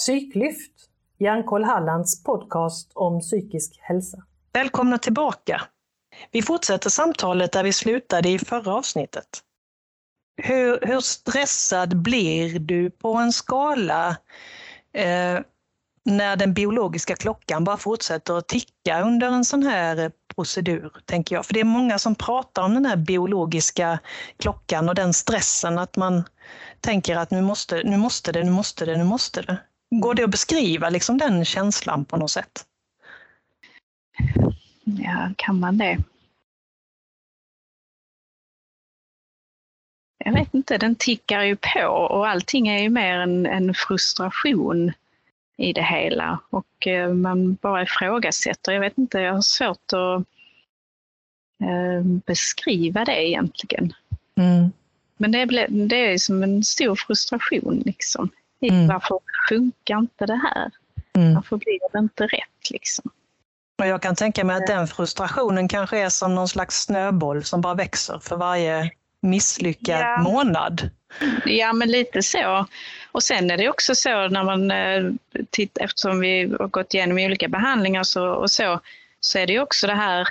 Psyklyft, Hjärnkoll Hallands podcast om psykisk hälsa. Välkomna tillbaka! Vi fortsätter samtalet där vi slutade i förra avsnittet. Hur, hur stressad blir du på en skala eh, när den biologiska klockan bara fortsätter att ticka under en sån här procedur, tänker jag. För det är många som pratar om den här biologiska klockan och den stressen att man tänker att nu måste, nu måste det, nu måste det, nu måste det. Går det att beskriva liksom den känslan på något sätt? Ja, kan man det? Jag vet inte, den tickar ju på och allting är ju mer en, en frustration i det hela och eh, man bara ifrågasätter. Jag vet inte, jag har svårt att eh, beskriva det egentligen. Mm. Men det är, det är som en stor frustration liksom. Mm. Varför funkar inte det här? Mm. Varför blir det inte rätt liksom? Och jag kan tänka mig att den frustrationen kanske är som någon slags snöboll som bara växer för varje misslyckad ja. månad. Ja, men lite så. Och sen är det också så när man eh, tittar, eftersom vi har gått igenom olika behandlingar så, och så, så är det också det här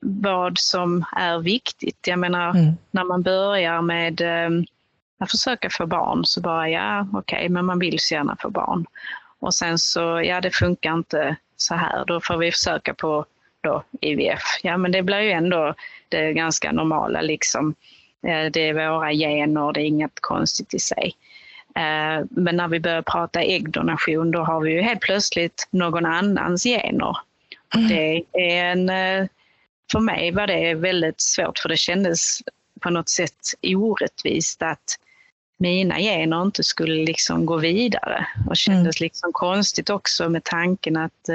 vad som är viktigt. Jag menar, mm. när man börjar med att försöka få barn så bara, ja okej, okay, men man vill så gärna få barn. Och sen så, ja det funkar inte så här, då får vi försöka på då IVF. Ja men det blir ju ändå det ganska normala liksom. Eh, det är våra gener, det är inget konstigt i sig. Eh, men när vi börjar prata äggdonation då har vi ju helt plötsligt någon annans gener. Mm. Det är en, eh, för mig var det väldigt svårt för det kändes på något sätt orättvist att mina gener inte skulle liksom gå vidare och kändes mm. liksom konstigt också med tanken att,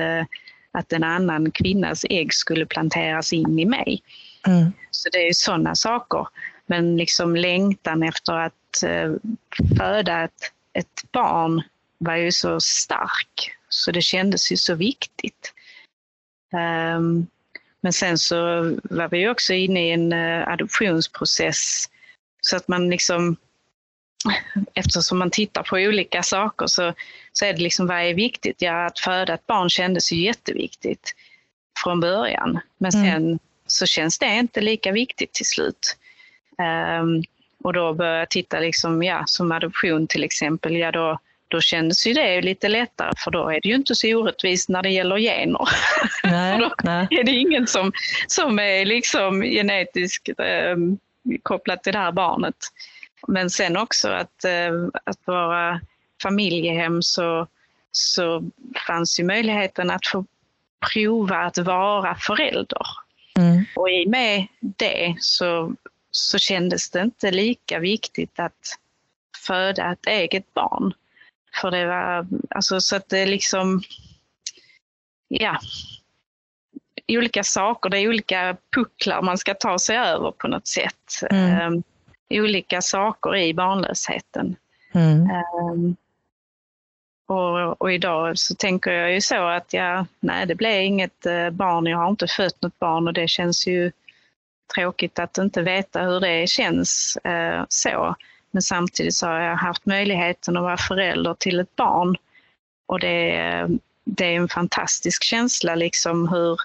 att en annan kvinnas ägg skulle planteras in i mig. Mm. Så det är sådana saker. Men liksom längtan efter att eh, föda ett, ett barn var ju så stark så det kändes ju så viktigt. Um, men sen så var vi också inne i en uh, adoptionsprocess så att man liksom eftersom man tittar på olika saker så, så är det liksom vad är viktigt? Ja, att föda ett barn kändes ju jätteviktigt från början. Men mm. sen mm. så känns det inte lika viktigt till slut. Um, och då började jag titta, liksom, ja, som adoption till exempel, ja då, då kändes ju det lite lättare för då är det ju inte så orättvist när det gäller gener. Nej, då nej. är det ingen som, som är liksom genetiskt eh, kopplat till det här barnet. Men sen också att, eh, att vara familjehem så, så fanns ju möjligheten att få prova att vara förälder. Mm. Och i och med det så så kändes det inte lika viktigt att föda ett eget barn. För det var, alltså så att det liksom, ja, olika saker, det är olika pucklar man ska ta sig över på något sätt. Mm. Olika saker i barnlösheten. Mm. Um, och, och, idag så tänker jag ju så att ja, nej det blev inget uh, barn, jag har inte fött något barn och det känns ju tråkigt att inte veta hur det känns eh, så. Men samtidigt så har jag haft möjligheten att vara förälder till ett barn. Och det, det är en fantastisk känsla liksom hur,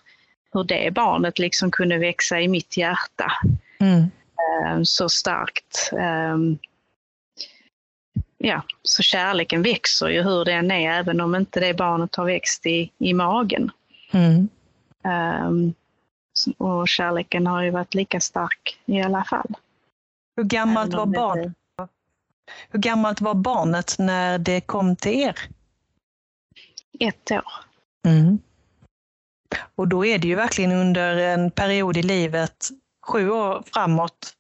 hur det barnet liksom kunde växa i mitt hjärta. Mm. Eh, så starkt. Eh, ja, så kärleken växer ju hur den är även om inte det barnet har växt i, i magen. Mm. Um, och kärleken har ju varit lika stark i alla fall. Hur gammalt var barn? Hur gammalt var barnet när det kom till er? Ett år. Mm. Och då är det ju verkligen under en period i livet, sju år framåt,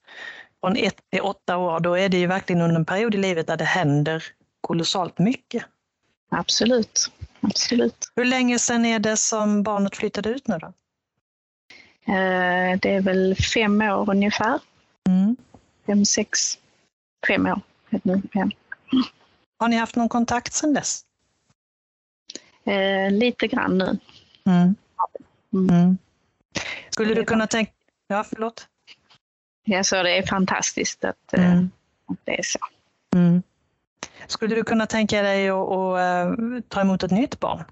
från ett till åtta år, då är det ju verkligen under en period i livet där det händer kolossalt mycket. Absolut. Absolut. Hur länge sedan är det som barnet flyttade ut nu då? Eh, det är väl fem år ungefär. Mm. Fem, sex, fem år. Ja. Har ni haft någon kontakt sedan dess? Eh, lite grann nu. Mm. Mm. mm. Skulle du kunna tänka... Ja, förlåt. Ja, så det är fantastiskt att, eh, mm. att det är så. Mm. Skulle du kunna tänka dig att, att eh, ta emot ett nytt barn?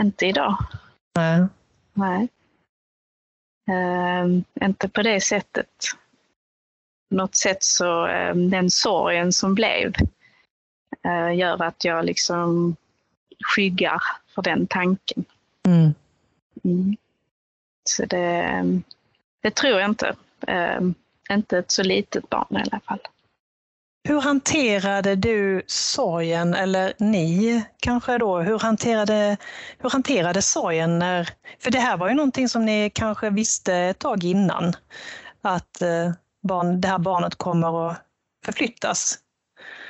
Inte idag. Nej. Nej. Uh, inte på det sättet. På något sätt så uh, den sorgen som blev uh, gör att jag liksom skyggar för den tanken. Mm. Mm. Det, det tror jag inte. Ehm, inte ett så litet barn i alla fall. Hur hanterade du sorgen, eller ni kanske då, hur hanterade, hur hanterade sorgen när, för det här var ju någonting som ni kanske visste ett tag innan, att eh, barn, det här barnet kommer att förflyttas.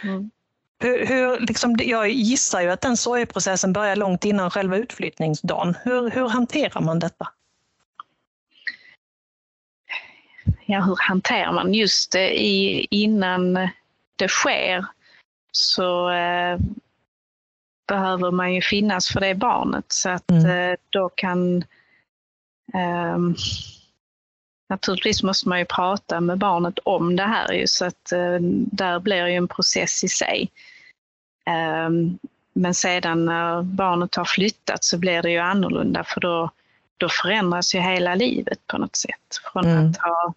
Mm. Hur, hur, liksom, jag gissar ju att den sorgeprocessen börjar långt innan själva utflyttningsdagen. Hur, hur hanterar man detta? Ja, hur hanterar man just det i, innan det sker så eh, behöver man ju finnas för det barnet så att mm. eh, då kan eh, Naturligtvis måste man ju prata med barnet om det här ju, så att eh, där blir ju en process i sig. Ehm, men sedan när barnet har flyttat så blir det ju annorlunda för då, då förändras ju hela livet på något sätt. Från mm. att ha,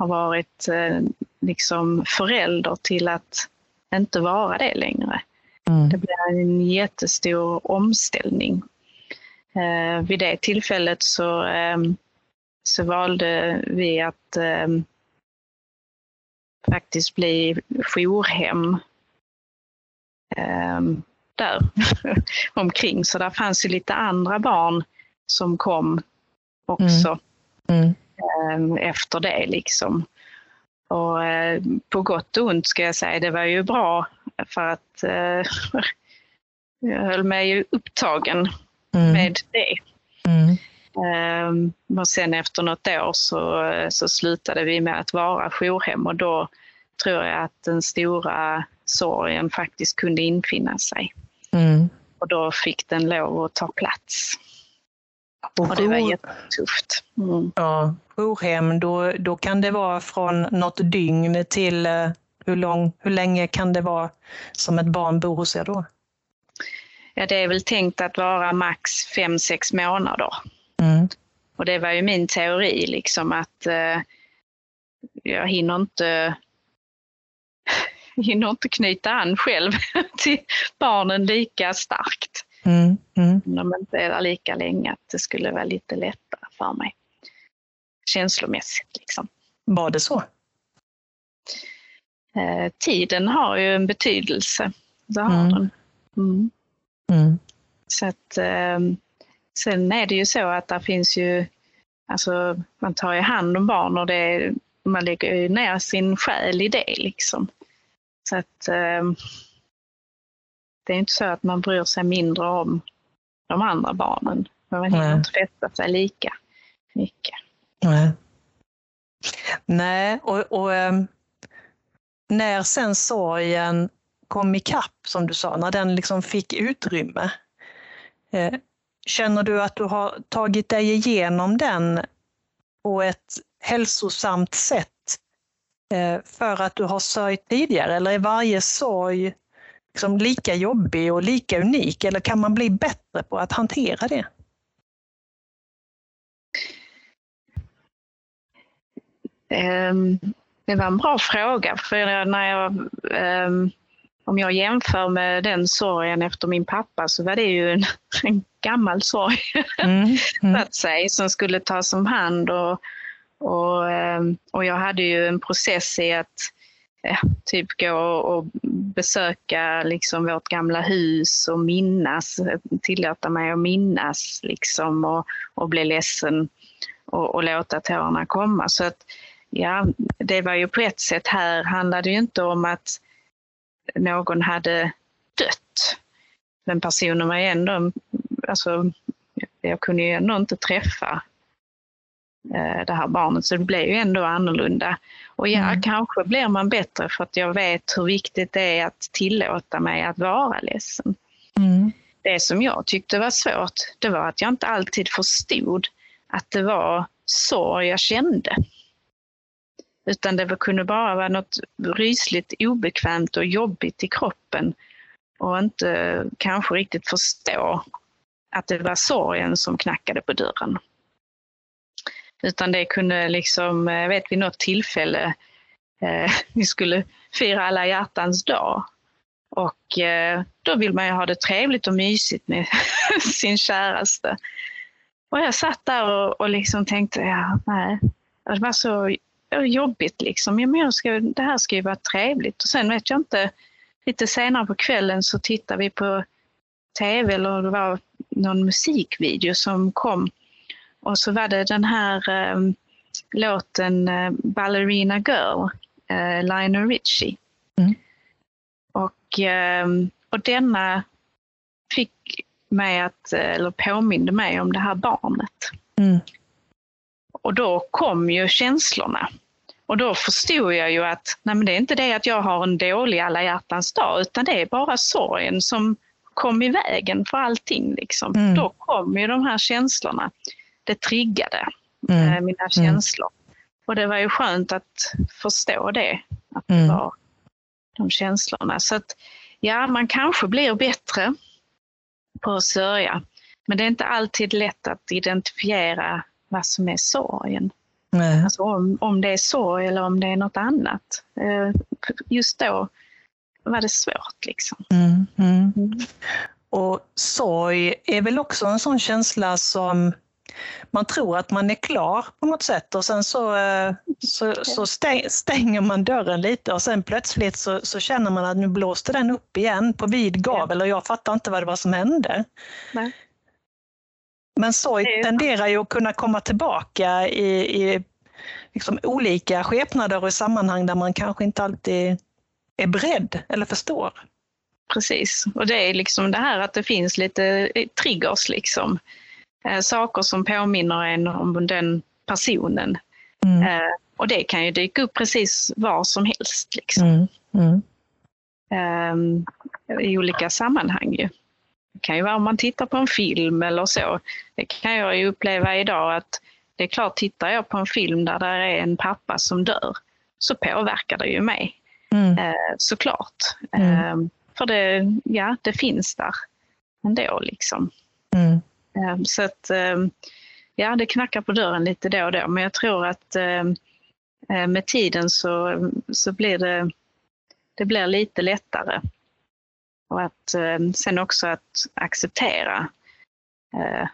ha varit eh, liksom förälder till att inte vara det längre. Mm. Det blir en jättestor omställning. Eh, vid det tillfället så, eh, så valde vi att eh, faktiskt bli jourhem eh, där omkring. Så där fanns ju lite andra barn som kom också mm. Mm. Eh, efter det. liksom. Och eh, på gott och ont ska jag säga, det var ju bra för att eh, jag höll mig upptagen mm. med det. Mm. Um, och sen efter något år så, så slutade vi med att vara jourhem och då tror jag att den stora sorgen faktiskt kunde infinna sig. Mm. Och då fick den lov att ta plats. Och, och det var jättetufft. Mm. Ja, jourhem, då, då kan det vara från något dygn till uh, hur, lång, hur länge kan det vara som ett barn bor hos er då? Ja, det är väl tänkt att vara max fem sex månader. Mm. Och det var ju min teori, liksom att uh, jag hinner inte hinner inte knyta an själv till barnen lika starkt. Mm, mm. Om de inte är där lika länge, att det skulle vara lite lättare för mig. Känslomässigt liksom. Var det så? Eh, tiden har ju en betydelse. Det har mm. den. Mm. Mm. Så att, eh, sen är det ju så att det finns ju, alltså man tar ju hand om barn och det, man lägger ju ner sin själ i det liksom. Så att eh, det är inte så att man bryr sig mindre om de andra barnen. Man hinner inte fästa sig lika mycket. Nej, Nej och, och eh, när sen sorgen kom ikapp, som du sa, när den liksom fick utrymme. Eh, känner du att du har tagit dig igenom den på ett hälsosamt sätt Eh, för att du har sörjt tidigare eller är varje sorg liksom lika jobbig och lika unik eller kan man bli bättre på att hantera det? Det var en bra fråga för när jag, um, om jag jämför med den sorgen efter min pappa så var det ju en, en gammal sorg mm, mm. att säga, som skulle tas om hand och, och, ehm, och jag hade ju en process i att ja, typ gå och besöka liksom vårt gamla hus och minnas, tillåta mig att minnas liksom och, och bli ledsen och, och låta tårarna komma. Så att ja, det var ju på ett sätt här handlade ju inte om att någon hade dött. Men personen var ju ändå, alltså jag kunde ju ändå inte träffa Eh, det här barnet, så det blir ju ändå annorlunda. Och ja, mm. kanske blir man bättre för att jag vet hur viktigt det är att tillåta mig att vara ledsen. Mm. Det som jag tyckte var svårt, det var att jag inte alltid förstod att det var så jag kände. Utan det kunde bara vara något rysligt obekvämt och jobbigt i kroppen och inte kanske riktigt förstå att det var sorgen som knackade på dörren. Utan det kunde liksom, jag vet vid något tillfälle, eh, vi skulle fira alla hjärtans dag. Och eh, då vill man ju ha det trevligt och mysigt med sin käraste. Och jag satt där och, och liksom tänkte, ja, nej, det var så jobbigt liksom. Ja, men jag ska, det här ska ju vara trevligt. Och sen vet jag inte, lite senare på kvällen så tittade vi på tv eller det var någon musikvideo som kom. Och så var det den här eh, låten eh, Ballerina Girl, eh, Lionel Richie. Mm. Och, eh, och denna fick mig att, eller påminde mig om det här barnet. Mm. Och då kom ju känslorna. Och då förstod jag ju att nej men det är inte det att jag har en dålig alla hjärtans dag, utan det är bara sorgen som kom i vägen för allting. Liksom. Mm. Då kom ju de här känslorna. Det triggade mm. eh, mina mm. känslor. Och det var ju skönt att förstå det, att det mm. var de känslorna. Så att ja, man kanske blir bättre på att sörja. Men det är inte alltid lätt att identifiera vad som är sorgen. Nej. Alltså om, om det är sorg eller om det är något annat. Eh, just då var det svårt. Liksom. Mm, mm. Mm. Och sorg är väl också en sån känsla som man tror att man är klar på något sätt och sen så, eh, så, så stänger man dörren lite och sen plötsligt så, så, känner man att nu blåste den upp igen på vid gavel och jag fattar inte vad det var som hände. Nej. Men sorg tenderar ju att kunna komma tillbaka i, i liksom olika skepnader och i sammanhang där man kanske inte alltid är beredd eller förstår. Precis, och det är liksom det här att det finns lite triggers, liksom. Eh, saker som påminner en om den personen. Mm. Eh, och det kan ju dyka upp precis var som helst. Liksom. Mm. Mm. Eh, I olika sammanhang ju. Det kan ju vara om man tittar på en film eller så. Det kan jag ju uppleva idag att det är klart, tittar jag på en film där det är en pappa som dör så påverkar det ju mig. Mm. Eh, såklart. Mm. Eh, för det, ja, det finns där ändå liksom. Mm. Eh, så att, eh, ja, det knackar på dörren lite då och då, men jag tror att eh, med tiden så, så blir det, det blir lite lättare. Och att sen också att acceptera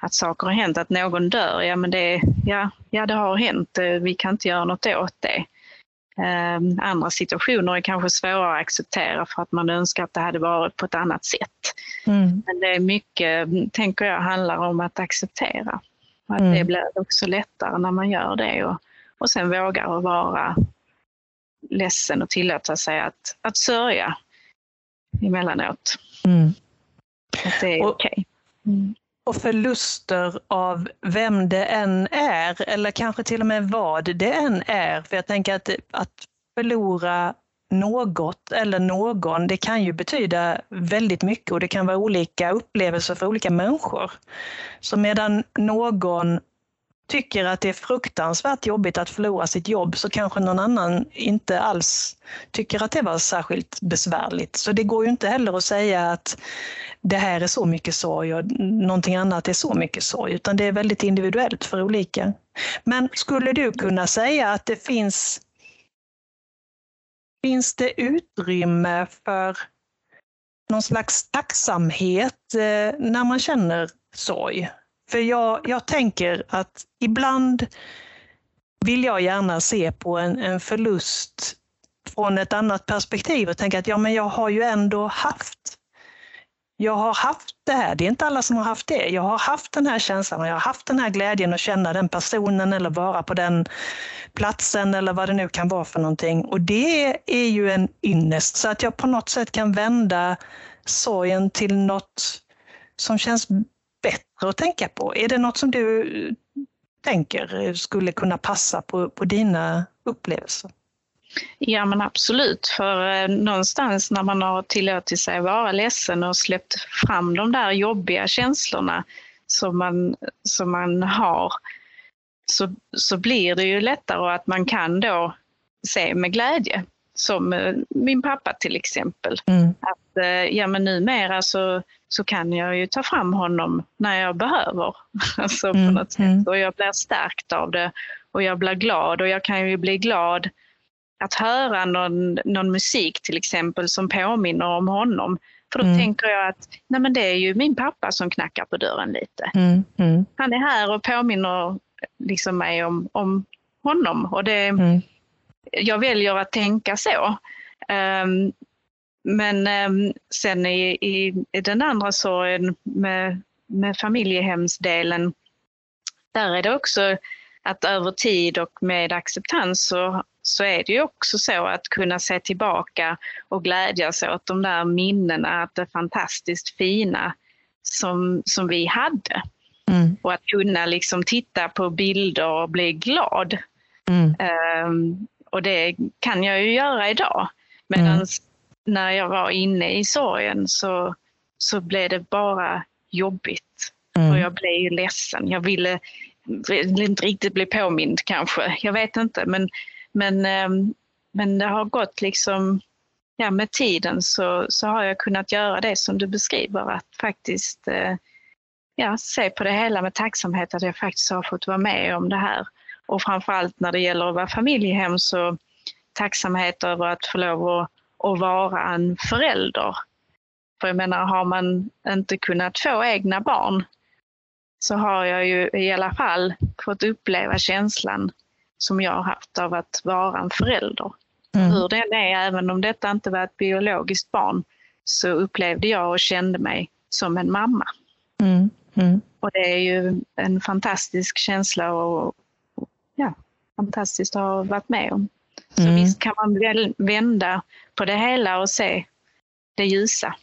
att saker har hänt, att någon dör, ja men det, ja, ja, det har hänt, vi kan inte göra något åt det. Andra situationer är kanske svårare att acceptera för att man önskar att det hade varit på ett annat sätt. Mm. Men det är mycket, tänker jag, handlar om att acceptera. Att mm. det blir också lättare när man gör det och, och sen vågar att vara ledsen och tillåta sig att, att sörja emellanåt. Mm. Att det är okej. Okay. Mm och förluster av vem det än är, eller kanske till och med vad det än är. För jag tänker att, att förlora något eller någon, det kan ju betyda väldigt mycket och det kan vara olika upplevelser för olika människor. Så medan någon tycker att det är fruktansvärt jobbigt att förlora sitt jobb så kanske någon annan inte alls tycker att det var särskilt besvärligt. Så det går ju inte heller att säga att det här är så mycket sorg och någonting annat är så mycket sorg, utan det är väldigt individuellt för olika. Men skulle du kunna säga att det finns Finns det utrymme för någon slags tacksamhet eh, när man känner sorg? För jag, jag tänker att ibland vill jag gärna se på en, en förlust från ett annat perspektiv och tänka att ja, men jag har ju ändå haft jag har haft det här, det är inte alla som har haft det. Jag har haft den här känslan och jag har haft den här glädjen att känna den personen eller vara på den platsen eller vad det nu kan vara för någonting. Och det är ju en ynnest, så att jag på något sätt kan vända sorgen till något som känns att tänka på? Är det något som du eh, tänker eh, skulle kunna passa på, på dina upplevelser? Ja men absolut, för eh, någonstans när man har tillåtit sig vara ledsen och släppt fram de där jobbiga känslorna som man, som man har, så, så blir det ju lättare att man kan då se med glädje. Som eh, min pappa till exempel. Mm. Att eh, ja men numera så, så kan jag ju ta fram honom när jag behöver. alltså på Mm, något sätt. mm. Och jag blir stärkt av det och jag blir glad och jag kan ju bli glad att höra någon, någon musik till exempel som påminner om honom. För då Mm. tänker jag att nej men det är ju min pappa som knackar på dörren lite. Mm. Mm. Han är här och påminner liksom mig om, om honom. Och det, Mm. Jag väljer att tänka så. Ehm, men ehm, sen i, i, i den andra sorgen med, med familjehemsdelen, där är det också att över tid och med acceptans så, så är det ju också så att kunna se tillbaka och glädjas åt de där minnena, att det fantastiskt fina som, som vi hade. Mm. Och att kunna liksom titta på bilder och bli glad. Mm. Ehm, och det kan jag ju göra idag. Medan Mm. när jag var inne i sorgen så, så blev det bara jobbigt. Och Mm. jag blev ju ledsen. Jag ville, ville inte riktigt bli påmind kanske. Jag vet inte. Men, men, ehm, men det har gått liksom, ja med tiden så, så har jag kunnat göra det som du beskriver. Att faktiskt eh, ja, se på det hela med tacksamhet att jag faktiskt har fått vara med om det här. Och framförallt när det gäller att vara familjehem så tacksamhet över att få lov att, att vara en förälder. För jag menar, har man inte kunnat få egna barn så har jag ju i alla fall fått uppleva känslan som jag har haft av att vara en förälder. Mm. Hur den är, även om detta inte var ett biologiskt barn, så upplevde jag och kände mig som en mamma. Mm. Mm. Och det är ju en fantastisk känsla och ja, fantastiskt att ha varit med om. Så Mm. visst kan man väl vända på det hela och se det ljusa,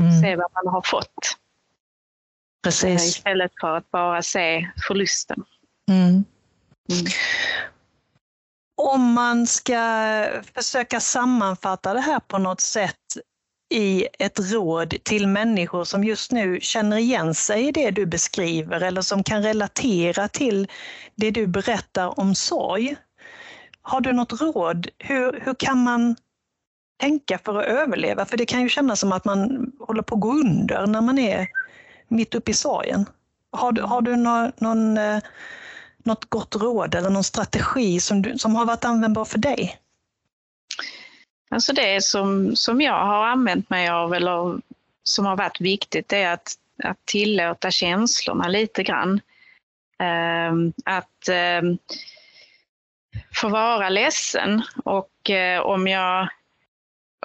Mm. se vad man har fått. eh, Precis. Istället för att bara se förlusten. Mm. Mm. Om man ska försöka sammanfatta det här på något sätt i ett råd till människor som just nu känner igen sig i det du beskriver eller som kan relatera till det du berättar om sorg. Har du något råd? Hur, hur kan man tänka för att överleva? För det kan ju kännas som att man håller på att gå under när man är mitt uppe i sorgen. Har du, har du någon, någon, något gott råd eller någon strategi som, du, som har varit användbar för dig? Alltså det som, som jag har använt mig av eller som har varit viktigt är att, att tillåta känslorna lite grann. Ehm, att ehm, få vara ledsen och eh, om jag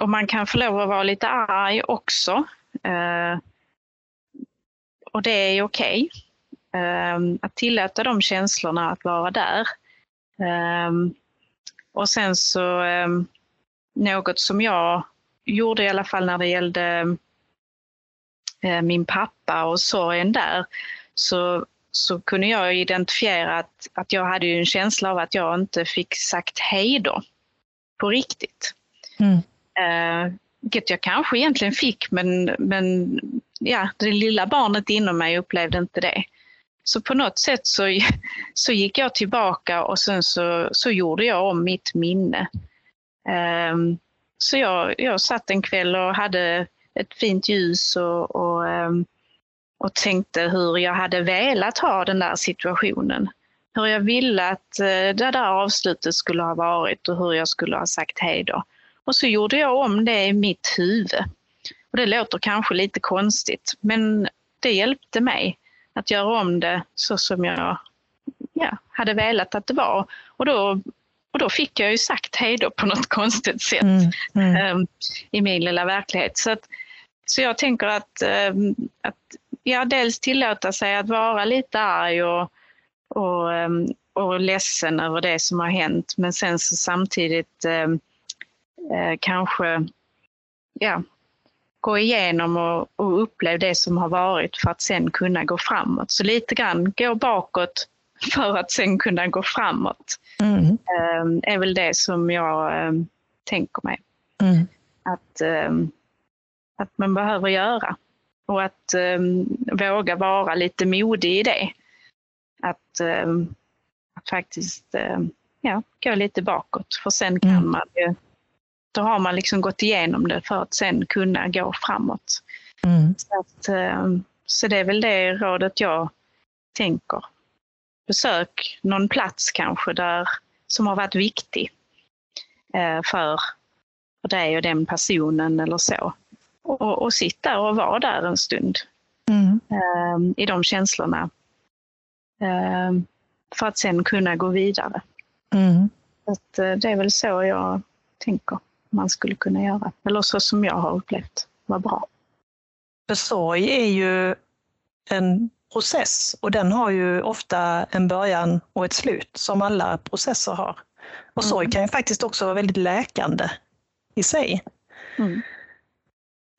om man kan få lov att vara lite arg också. eh, och det är okej. Ehm, att tillåta de känslorna att vara där. Ehm, och sen så något som jag gjorde i alla fall när det gällde eh, min pappa och sorgen där, så, så kunde jag identifiera att, att jag hade en känsla av att jag inte fick sagt hej då på riktigt. Mm. Eh, vilket jag kanske egentligen fick, men, men ja, det lilla barnet inom mig upplevde inte det. Så på något sätt så, så gick jag tillbaka och sen så, så gjorde jag om mitt minne. Ehm, så jag, jag satt en kväll och hade ett fint ljus och, och, ehm, och tänkte hur jag hade velat ha den där situationen. Hur jag ville att eh, det där avslutet skulle ha varit och hur jag skulle ha sagt hej då. Och så gjorde jag om det i mitt huvud. Och det låter kanske lite konstigt, men det hjälpte mig att göra om det så som jag ja, hade velat att det var. Och då, och då fick jag ju sagt hej då på något konstigt sätt Mm. Mm. ehm, i min lilla verklighet. Så, att, så jag tänker att, ehm, att ja, dels tillåta sig att vara lite arg och, och, ehm, och ledsen över det som har hänt, men sen så samtidigt eh, kanske ja, gå igenom och, och uppleva det som har varit för att sen kunna gå framåt. Så lite grann gå bakåt för att sen kunna gå framåt Mm. ehm, är väl det som jag ehm, tänker mig Mm. att, ehm, att man behöver göra. Och att våga vara lite modig i det. Att, att faktiskt ja, gå lite bakåt. För sen kan Mm. man ju, då har man liksom gått igenom det för att sen kunna gå framåt. Mm. Så, att, så det är väl det rådet jag tänker. Besök någon plats kanske där som har varit viktig eh, för, för dig och den personen eller så. Och, och sitt där och var där en stund Mm. eh, i de känslorna. Eh, för att sen kunna gå vidare. Mm. Så att, det är väl så jag tänker man skulle kunna göra. Eller så som jag har upplevt var bra. För sorg är ju en process och den har ju ofta en början och ett slut som alla processer har. Och sorg Mm. kan ju faktiskt också vara väldigt läkande i sig. Mm.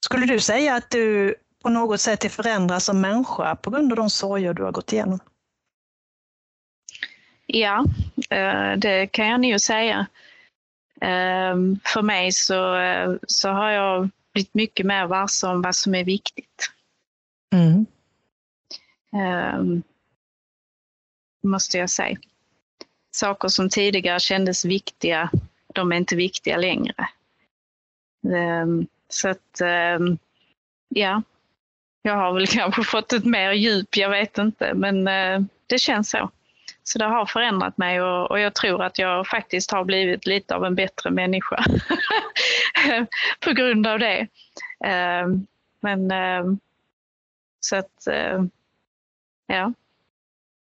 Skulle du säga att du på något sätt är förändrad som människa på grund av de sorger du har gått igenom? Ja, eh, det kan jag nog säga. Eh, För mig så, eh, så har jag blivit mycket mer varse om vad som är viktigt. Mm. Eh, Måste jag säga. Saker som tidigare kändes viktiga, de är inte viktiga längre. Eh, Så att, eh, ja. Jag har väl kanske fått ett mer djup, jag vet inte, men eh, det känns så. Så det har förändrat mig och, och jag tror att jag faktiskt har blivit lite av en bättre människa på grund av det. Eh, Men eh, så att, eh, ja.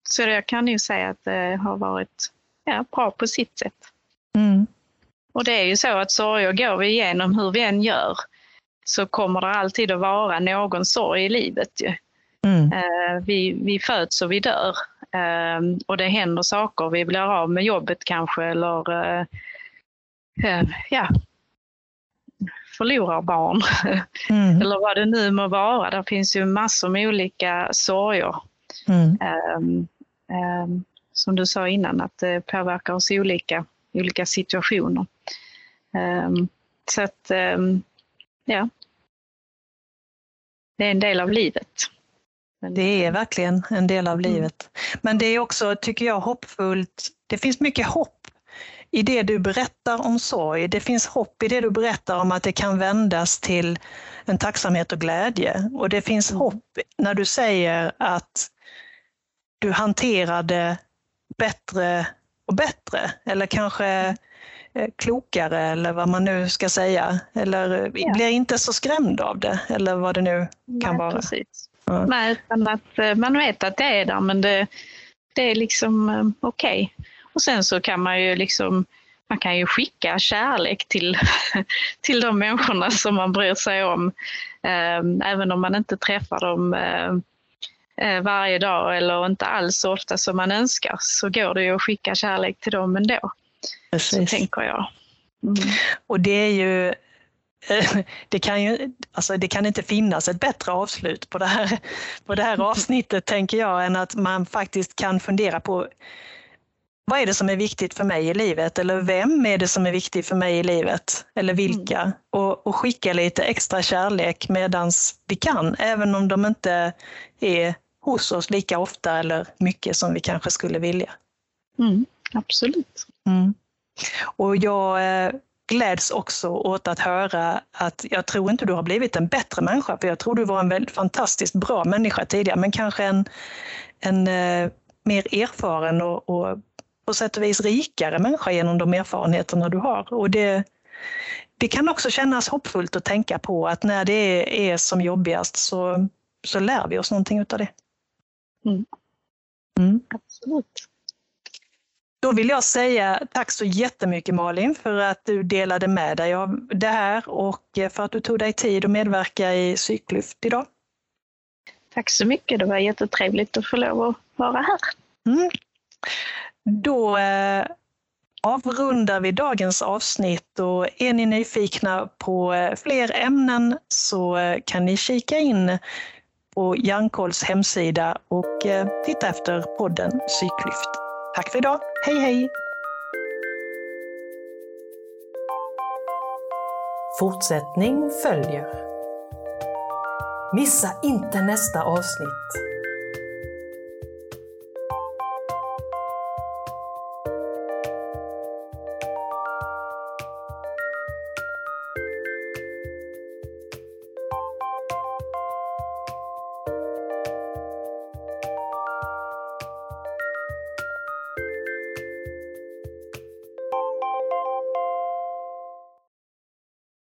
Så jag kan ju säga att det har varit ja, bra på sitt sätt. Mm. Och det är ju så att sorger går vi igenom hur vi än gör så kommer det alltid att vara någon sorg i livet. Ju. Mm. Eh, Vi, vi föds och vi dör. Eh, Och det händer saker. Vi blir av med jobbet kanske eller eh, eh, ja, förlorar barn. Mm. eller vad det nu må vara. Det finns ju massor med olika sorger. Mm. Ehm, ehm, som du sa innan, att det påverkar oss i olika, olika situationer. Ehm, så att, ja. Det är en del av livet. Det är verkligen en del av livet. Men det är också, tycker jag, hoppfullt. Det finns mycket hopp i det du berättar om sorg. Det finns hopp i det du berättar om att det kan vändas till en tacksamhet och glädje. Och det finns Mm. hopp när du säger att du hanterade bättre och bättre, eller kanske eh, klokare eller vad man nu ska säga. Eller eh, Ja. blir inte så skrämd av det, eller vad det nu kan Nej, vara. Precis. Ja. Nej, utan att eh, man vet att det är där men det, det är liksom okej. Och sen så kan man ju liksom man kan ju skicka kärlek till, till de människorna som man bryr sig om. Eh, Även om man inte träffar dem varje dag eller inte alls så ofta som man önskar så går det ju att skicka kärlek till dem ändå. Så Precis. tänker jag. Mm. Och det är ju, eh, det kan ju, alltså det kan inte finnas ett bättre avslut på det här, på det här avsnittet tänker jag, än att man faktiskt kan fundera på vad är det som är viktigt för mig i livet? Eller vem är det som är viktig för mig i livet? Eller vilka? Och, och skicka lite extra kärlek medans vi kan, även om de inte är hos oss lika ofta eller mycket som vi kanske skulle vilja. Mm. Absolut. Mm. Och jag eh, gläds också åt att höra att jag tror inte du har blivit en bättre människa, för jag tror du var en väldigt fantastiskt bra människa tidigare, men kanske en, en eh, mer erfaren och, och på sätt och vis rikare människa genom de erfarenheterna du har. Och det, det kan också kännas hoppfullt att tänka på att när det är som jobbigast så, så lär vi oss någonting utav det. Mm. Mm. Absolut. Då vill jag säga tack så jättemycket Malin för att du delade med dig av det här och för att du tog dig tid att medverka i Psyklyft idag. Tack så mycket. Det var jättetrevligt att få lov att vara här. Mm. Då eh, avrundar vi dagens avsnitt och är ni nyfikna på eh, fler ämnen så eh, kan ni kika in på Hjärnkolls hemsida och eh, titta efter podden Psyklyft. Tack för idag. Hej hej! Fortsättning följer. Missa inte nästa avsnitt.